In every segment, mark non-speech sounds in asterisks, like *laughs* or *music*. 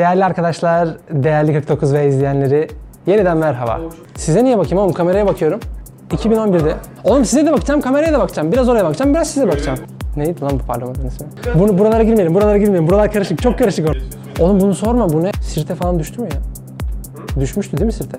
Değerli arkadaşlar, değerli 49 ve izleyenleri yeniden merhaba. Size niye bakayım oğlum? Kameraya bakıyorum. 2011'de. Oğlum size de bakacağım, kameraya da bakacağım. Biraz oraya bakacağım, biraz size bakacağım. Neydi lan bu parlamentonun ismi? Bunu, buralara girmeyelim, buralara girmeyelim. Buralar karışık, çok karışık. or- Oğlum bunu sorma, bu ne? Sirte falan düştü mü ya? Düşmüştü değil mi Sirte?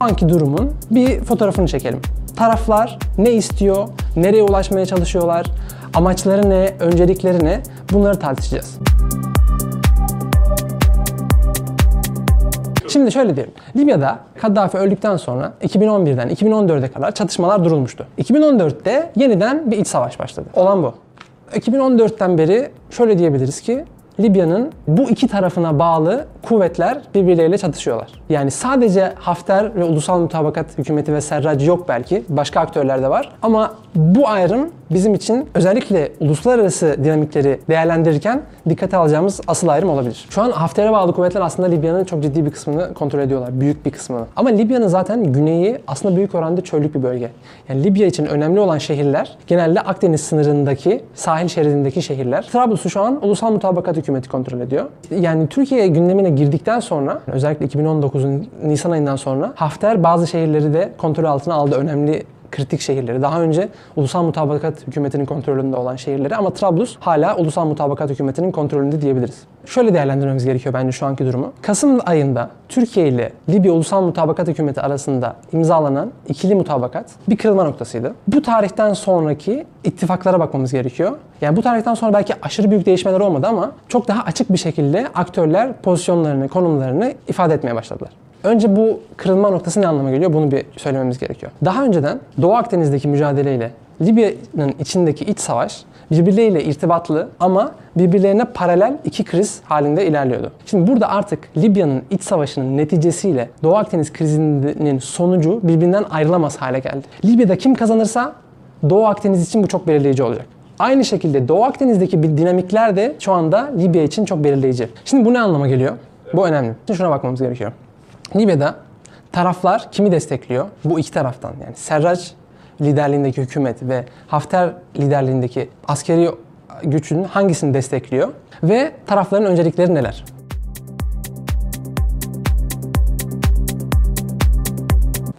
Anki durumun bir fotoğrafını çekelim. Taraflar ne istiyor, nereye ulaşmaya çalışıyorlar, amaçları ne, öncelikleri ne bunları tartışacağız. Şimdi şöyle diyelim. Libya'da Kaddafi öldükten sonra 2011'den 2014'e kadar çatışmalar durulmuştu. 2014'te yeniden bir iç savaş başladı. Olan bu. 2014'ten beri şöyle diyebiliriz ki Libya'nın bu iki tarafına bağlı kuvvetler birbirleriyle çatışıyorlar. Yani sadece Hafter ve Ulusal Mutabakat Hükümeti ve Serraj yok belki. Başka aktörler de var. Ama bu ayrım bizim için özellikle uluslararası dinamikleri değerlendirirken dikkate alacağımız asıl ayrım olabilir. Şu an Hafter'e bağlı kuvvetler aslında Libya'nın çok ciddi bir kısmını kontrol ediyorlar. Büyük bir kısmını. Ama Libya'nın zaten güneyi aslında büyük oranda çöllük bir bölge. Yani Libya için önemli olan şehirler genelde Akdeniz sınırındaki sahil şeridindeki şehirler. Trablus'u şu an Ulusal Mutabakat Hükümeti kontrol ediyor. Yani Türkiye gündemine girdikten sonra özellikle 2019'un Nisan ayından sonra Hafter bazı şehirleri de kontrol altına aldı. Önemli kritik şehirleri. Daha önce Ulusal Mutabakat Hükümeti'nin kontrolünde olan şehirleri ama Trablus hala Ulusal Mutabakat Hükümeti'nin kontrolünde diyebiliriz. Şöyle değerlendirmemiz gerekiyor bence şu anki durumu. Kasım ayında Türkiye ile Libya Ulusal Mutabakat Hükümeti arasında imzalanan ikili mutabakat bir kırılma noktasıydı. Bu tarihten sonraki ittifaklara bakmamız gerekiyor. Yani bu tarihten sonra belki aşırı büyük değişmeler olmadı ama çok daha açık bir şekilde aktörler pozisyonlarını, konumlarını ifade etmeye başladılar. Önce bu kırılma noktası ne anlama geliyor? Bunu bir söylememiz gerekiyor. Daha önceden Doğu Akdeniz'deki mücadeleyle Libya'nın içindeki iç savaş birbirleriyle irtibatlı ama birbirlerine paralel iki kriz halinde ilerliyordu. Şimdi burada artık Libya'nın iç savaşının neticesiyle Doğu Akdeniz krizinin sonucu birbirinden ayrılamaz hale geldi. Libya'da kim kazanırsa Doğu Akdeniz için bu çok belirleyici olacak. Aynı şekilde Doğu Akdeniz'deki bir dinamikler de şu anda Libya için çok belirleyici. Şimdi bu ne anlama geliyor? Bu önemli. Şimdi şuna bakmamız gerekiyor. Libya'da taraflar kimi destekliyor? Bu iki taraftan yani Serraj liderliğindeki hükümet ve Hafter liderliğindeki askeri gücün hangisini destekliyor? Ve tarafların öncelikleri neler?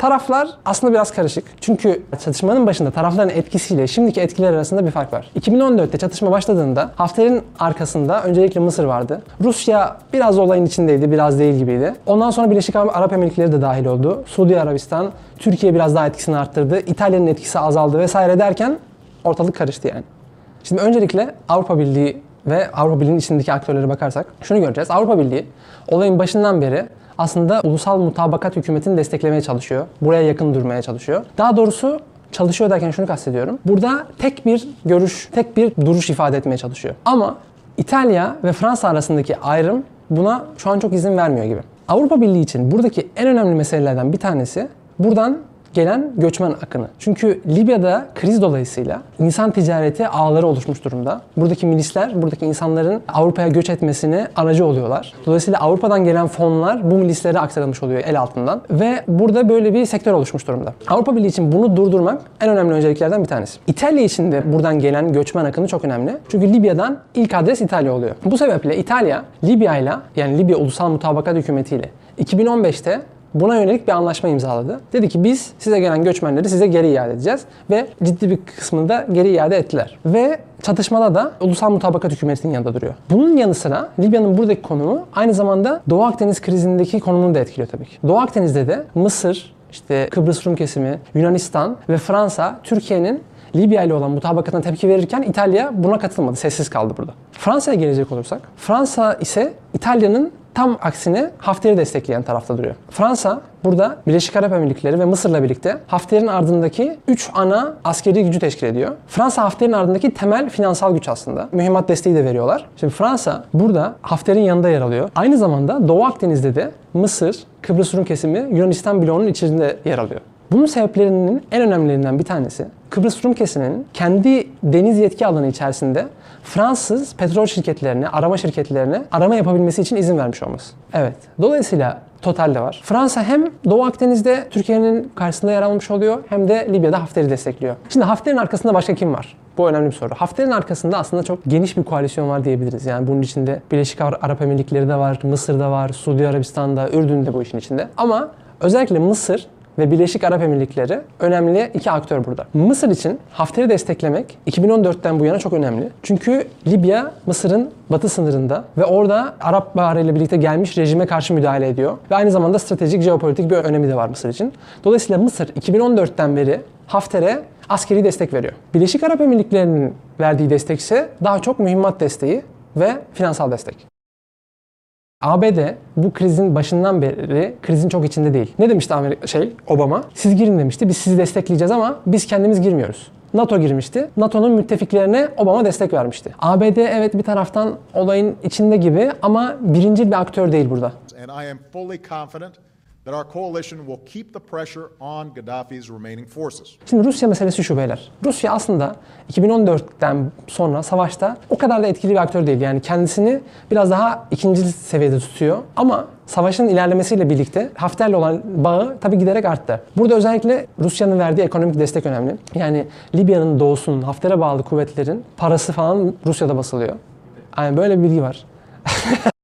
Taraflar aslında biraz karışık. Çünkü çatışmanın başında tarafların etkisiyle şimdiki etkiler arasında bir fark var. 2014'te çatışma başladığında Hafter'in arkasında öncelikle Mısır vardı. Rusya biraz olayın içindeydi, biraz değil gibiydi. Ondan sonra Birleşik Arap Emirlikleri de dahil oldu. Suudi Arabistan, Türkiye biraz daha etkisini arttırdı. İtalya'nın etkisi azaldı vesaire derken ortalık karıştı yani. Şimdi öncelikle Avrupa Birliği ve Avrupa Birliği'nin içindeki aktörlere bakarsak şunu göreceğiz. Avrupa Birliği olayın başından beri aslında ulusal mutabakat hükümetini desteklemeye çalışıyor. Buraya yakın durmaya çalışıyor. Daha doğrusu çalışıyor derken şunu kastediyorum. Burada tek bir görüş, tek bir duruş ifade etmeye çalışıyor. Ama İtalya ve Fransa arasındaki ayrım buna şu an çok izin vermiyor gibi. Avrupa Birliği için buradaki en önemli meselelerden bir tanesi buradan gelen göçmen akını. Çünkü Libya'da kriz dolayısıyla insan ticareti ağları oluşmuş durumda. Buradaki milisler, buradaki insanların Avrupa'ya göç etmesine aracı oluyorlar. Dolayısıyla Avrupa'dan gelen fonlar bu milislere aktarılmış oluyor el altından. Ve burada böyle bir sektör oluşmuş durumda. Avrupa Birliği için bunu durdurmak en önemli önceliklerden bir tanesi. İtalya için de buradan gelen göçmen akını çok önemli. Çünkü Libya'dan ilk adres İtalya oluyor. Bu sebeple İtalya, Libya'yla yani Libya Ulusal Mutabakat Hükümeti ile 2015'te buna yönelik bir anlaşma imzaladı. Dedi ki biz size gelen göçmenleri size geri iade edeceğiz ve ciddi bir kısmını da geri iade ettiler. Ve çatışmada da Ulusal Mutabakat Hükümeti'nin yanında duruyor. Bunun yanı sıra Libya'nın buradaki konumu aynı zamanda Doğu Akdeniz krizindeki konumunu da etkiliyor tabii ki. Doğu Akdeniz'de de Mısır, işte Kıbrıs Rum kesimi, Yunanistan ve Fransa Türkiye'nin Libya ile olan mutabakatına tepki verirken İtalya buna katılmadı. Sessiz kaldı burada. Fransa'ya gelecek olursak, Fransa ise İtalya'nın tam aksine Hafter'i destekleyen tarafta duruyor. Fransa burada Birleşik Arap Emirlikleri ve Mısır'la birlikte Hafter'in ardındaki 3 ana askeri gücü teşkil ediyor. Fransa Hafter'in ardındaki temel finansal güç aslında. Mühimmat desteği de veriyorlar. Şimdi Fransa burada Hafter'in yanında yer alıyor. Aynı zamanda Doğu Akdeniz'de de Mısır, Kıbrıs Rum kesimi Yunanistan bloğunun içinde yer alıyor. Bunun sebeplerinin en önemlilerinden bir tanesi Kıbrıs Rum kesiminin kendi deniz yetki alanı içerisinde Fransız petrol şirketlerine, arama şirketlerine arama yapabilmesi için izin vermiş olması. Evet. Dolayısıyla Total de var. Fransa hem Doğu Akdeniz'de Türkiye'nin karşısında yer almış oluyor hem de Libya'da Hafter'i destekliyor. Şimdi Hafter'in arkasında başka kim var? Bu önemli bir soru. Hafter'in arkasında aslında çok geniş bir koalisyon var diyebiliriz. Yani bunun içinde Birleşik Ar- Arap Emirlikleri de var, Mısır'da var, Suudi Arabistan'da, Ürdün de bu işin içinde. Ama özellikle Mısır ve Birleşik Arap Emirlikleri önemli iki aktör burada. Mısır için Hafter'i desteklemek 2014'ten bu yana çok önemli. Çünkü Libya Mısır'ın batı sınırında ve orada Arap Baharı ile birlikte gelmiş rejime karşı müdahale ediyor. Ve aynı zamanda stratejik, jeopolitik bir önemi de var Mısır için. Dolayısıyla Mısır 2014'ten beri Hafter'e askeri destek veriyor. Birleşik Arap Emirlikleri'nin verdiği destek ise daha çok mühimmat desteği ve finansal destek. ABD bu krizin başından beri krizin çok içinde değil. Ne demişti Amerika, şey Obama? Siz girin demişti. Biz sizi destekleyeceğiz ama biz kendimiz girmiyoruz. NATO girmişti. NATO'nun müttefiklerine Obama destek vermişti. ABD evet bir taraftan olayın içinde gibi ama birincil bir aktör değil burada. and I am fully confident Şimdi Rusya meselesi şu beyler. Rusya aslında 2014'ten sonra savaşta o kadar da etkili bir aktör değil. Yani kendisini biraz daha ikinci seviyede tutuyor. Ama savaşın ilerlemesiyle birlikte Hafter'le olan bağı tabii giderek arttı. Burada özellikle Rusya'nın verdiği ekonomik destek önemli. Yani Libya'nın doğusunun Hafter'e bağlı kuvvetlerin parası falan Rusya'da basılıyor. Yani böyle bir bilgi var. *laughs*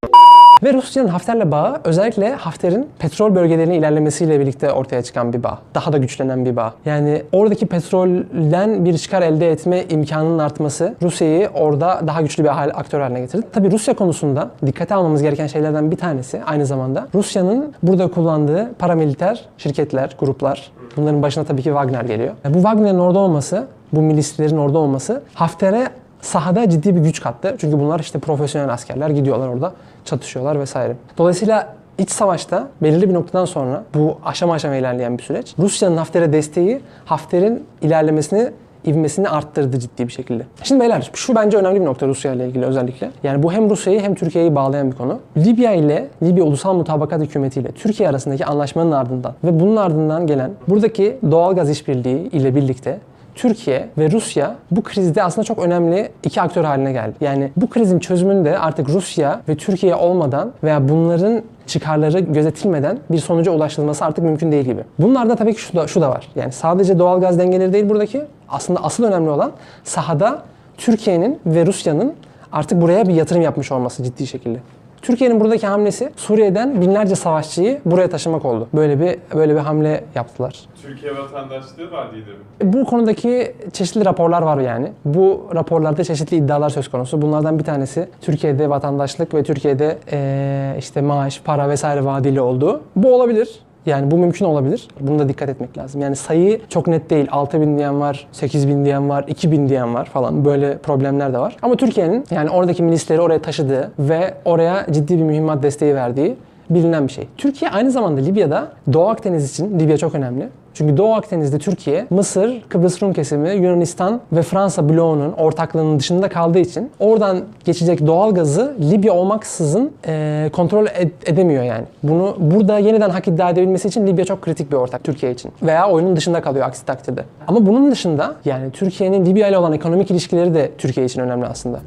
Ve Rusya'nın Hafter'le bağı özellikle Hafter'in petrol bölgelerine ilerlemesiyle birlikte ortaya çıkan bir bağ. Daha da güçlenen bir bağ. Yani oradaki petrolden bir çıkar elde etme imkanının artması Rusya'yı orada daha güçlü bir aktör haline getirdi. Tabi Rusya konusunda dikkate almamız gereken şeylerden bir tanesi aynı zamanda Rusya'nın burada kullandığı paramiliter şirketler, gruplar. Bunların başına tabii ki Wagner geliyor. Bu Wagner'in orada olması, bu milislerin orada olması Hafter'e sahada ciddi bir güç kattı. Çünkü bunlar işte profesyonel askerler gidiyorlar orada çatışıyorlar vesaire. Dolayısıyla iç savaşta belirli bir noktadan sonra bu aşama aşama ilerleyen bir süreç. Rusya'nın Hafter'e desteği Hafter'in ilerlemesini ivmesini arttırdı ciddi bir şekilde. Şimdi beyler şu bence önemli bir nokta Rusya ile ilgili özellikle. Yani bu hem Rusya'yı hem Türkiye'yi bağlayan bir konu. Libya ile Libya Ulusal Mutabakat Hükümeti ile Türkiye arasındaki anlaşmanın ardından ve bunun ardından gelen buradaki doğalgaz işbirliği ile birlikte Türkiye ve Rusya bu krizde aslında çok önemli iki aktör haline geldi. Yani bu krizin çözümünde artık Rusya ve Türkiye olmadan veya bunların çıkarları gözetilmeden bir sonuca ulaşılması artık mümkün değil gibi. Bunlarda tabii ki şu da, şu da var. Yani sadece doğalgaz dengeleri değil buradaki. Aslında asıl önemli olan sahada Türkiye'nin ve Rusya'nın artık buraya bir yatırım yapmış olması ciddi şekilde. Türkiye'nin buradaki hamlesi Suriye'den binlerce savaşçıyı buraya taşımak oldu. Böyle bir böyle bir hamle yaptılar. Türkiye vatandaşlığı var Didem. Bu konudaki çeşitli raporlar var yani. Bu raporlarda çeşitli iddialar söz konusu. Bunlardan bir tanesi Türkiye'de vatandaşlık ve Türkiye'de eee, işte maaş, para vesaire vadeli olduğu. Bu olabilir. Yani bu mümkün olabilir. Bunu da dikkat etmek lazım. Yani sayı çok net değil. 6 bin diyen var, 8 bin diyen var, 2 bin diyen var falan. Böyle problemler de var. Ama Türkiye'nin yani oradaki milisleri oraya taşıdığı ve oraya ciddi bir mühimmat desteği verdiği bilinen bir şey. Türkiye aynı zamanda Libya'da Doğu Akdeniz için Libya çok önemli. Çünkü Doğu Akdeniz'de Türkiye, Mısır, Kıbrıs Rum kesimi, Yunanistan ve Fransa bloğunun ortaklığının dışında kaldığı için oradan geçecek doğal gazı Libya olmaksızın eee, kontrol ed- edemiyor yani. Bunu burada yeniden hak iddia edebilmesi için Libya çok kritik bir ortak Türkiye için. Veya oyunun dışında kalıyor aksi takdirde. Ama bunun dışında yani Türkiye'nin Libya ile olan ekonomik ilişkileri de Türkiye için önemli aslında.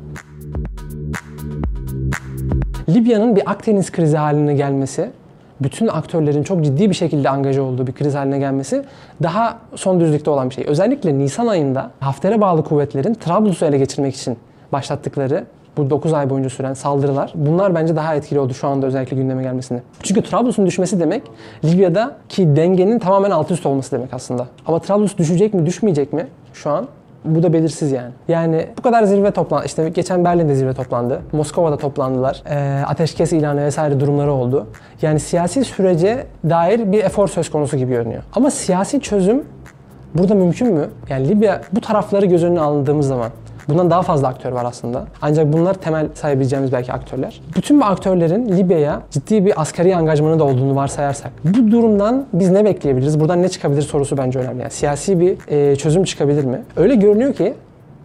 Libya'nın bir Akdeniz krizi haline gelmesi, bütün aktörlerin çok ciddi bir şekilde angaja olduğu bir kriz haline gelmesi daha son düzlükte olan bir şey. Özellikle Nisan ayında Hafter'e bağlı kuvvetlerin Trablus'u ele geçirmek için başlattıkları bu 9 ay boyunca süren saldırılar bunlar bence daha etkili oldu şu anda özellikle gündeme gelmesinde. Çünkü Trablus'un düşmesi demek Libya'daki dengenin tamamen alt üst olması demek aslında. Ama Trablus düşecek mi düşmeyecek mi şu an bu da belirsiz yani. Yani bu kadar zirve toplan işte geçen Berlin'de zirve toplandı. Moskova'da toplandılar. Ee, ateşkes ilanı vesaire durumları oldu. Yani siyasi sürece dair bir efor söz konusu gibi görünüyor. Ama siyasi çözüm burada mümkün mü? Yani Libya bu tarafları göz önüne alındığımız zaman Bundan daha fazla aktör var aslında. Ancak bunlar temel sayabileceğimiz belki aktörler. Bütün bu aktörlerin Libya'ya ciddi bir askeri angajmanı da olduğunu varsayarsak bu durumdan biz ne bekleyebiliriz? Buradan ne çıkabilir sorusu bence önemli. Yani siyasi bir e, çözüm çıkabilir mi? Öyle görünüyor ki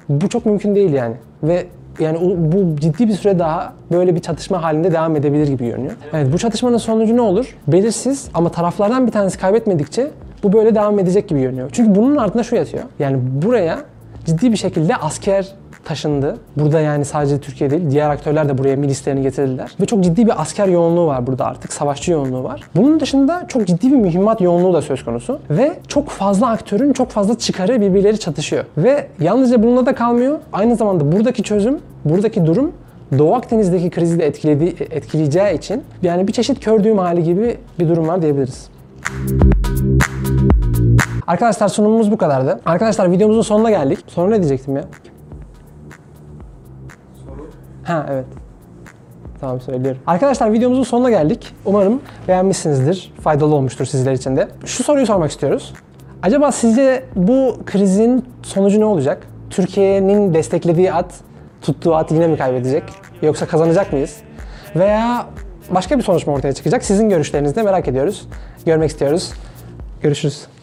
bu çok mümkün değil yani. Ve yani bu ciddi bir süre daha böyle bir çatışma halinde devam edebilir gibi görünüyor. Evet bu çatışmanın sonucu ne olur? Belirsiz ama taraflardan bir tanesi kaybetmedikçe bu böyle devam edecek gibi görünüyor. Çünkü bunun ardında şu yatıyor. Yani buraya ciddi bir şekilde asker taşındı. Burada yani sadece Türkiye değil, diğer aktörler de buraya milislerini getirdiler. Ve çok ciddi bir asker yoğunluğu var burada artık, savaşçı yoğunluğu var. Bunun dışında çok ciddi bir mühimmat yoğunluğu da söz konusu. Ve çok fazla aktörün çok fazla çıkarı birbirleri çatışıyor. Ve yalnızca bununla da kalmıyor. Aynı zamanda buradaki çözüm, buradaki durum Doğu Akdeniz'deki krizi de etkilediği, etkileyeceği için yani bir çeşit kör düğüm hali gibi bir durum var diyebiliriz. Arkadaşlar sunumumuz bu kadardı. Arkadaşlar videomuzun sonuna geldik. Sonra ne diyecektim ya? Ha evet. Tamam söylüyorum. Arkadaşlar videomuzun sonuna geldik. Umarım beğenmişsinizdir. Faydalı olmuştur sizler için de. Şu soruyu sormak istiyoruz. Acaba sizce bu krizin sonucu ne olacak? Türkiye'nin desteklediği at, tuttuğu at yine mi kaybedecek? Yoksa kazanacak mıyız? Veya başka bir sonuç mu ortaya çıkacak? Sizin görüşlerinizi de merak ediyoruz. Görmek istiyoruz. Görüşürüz.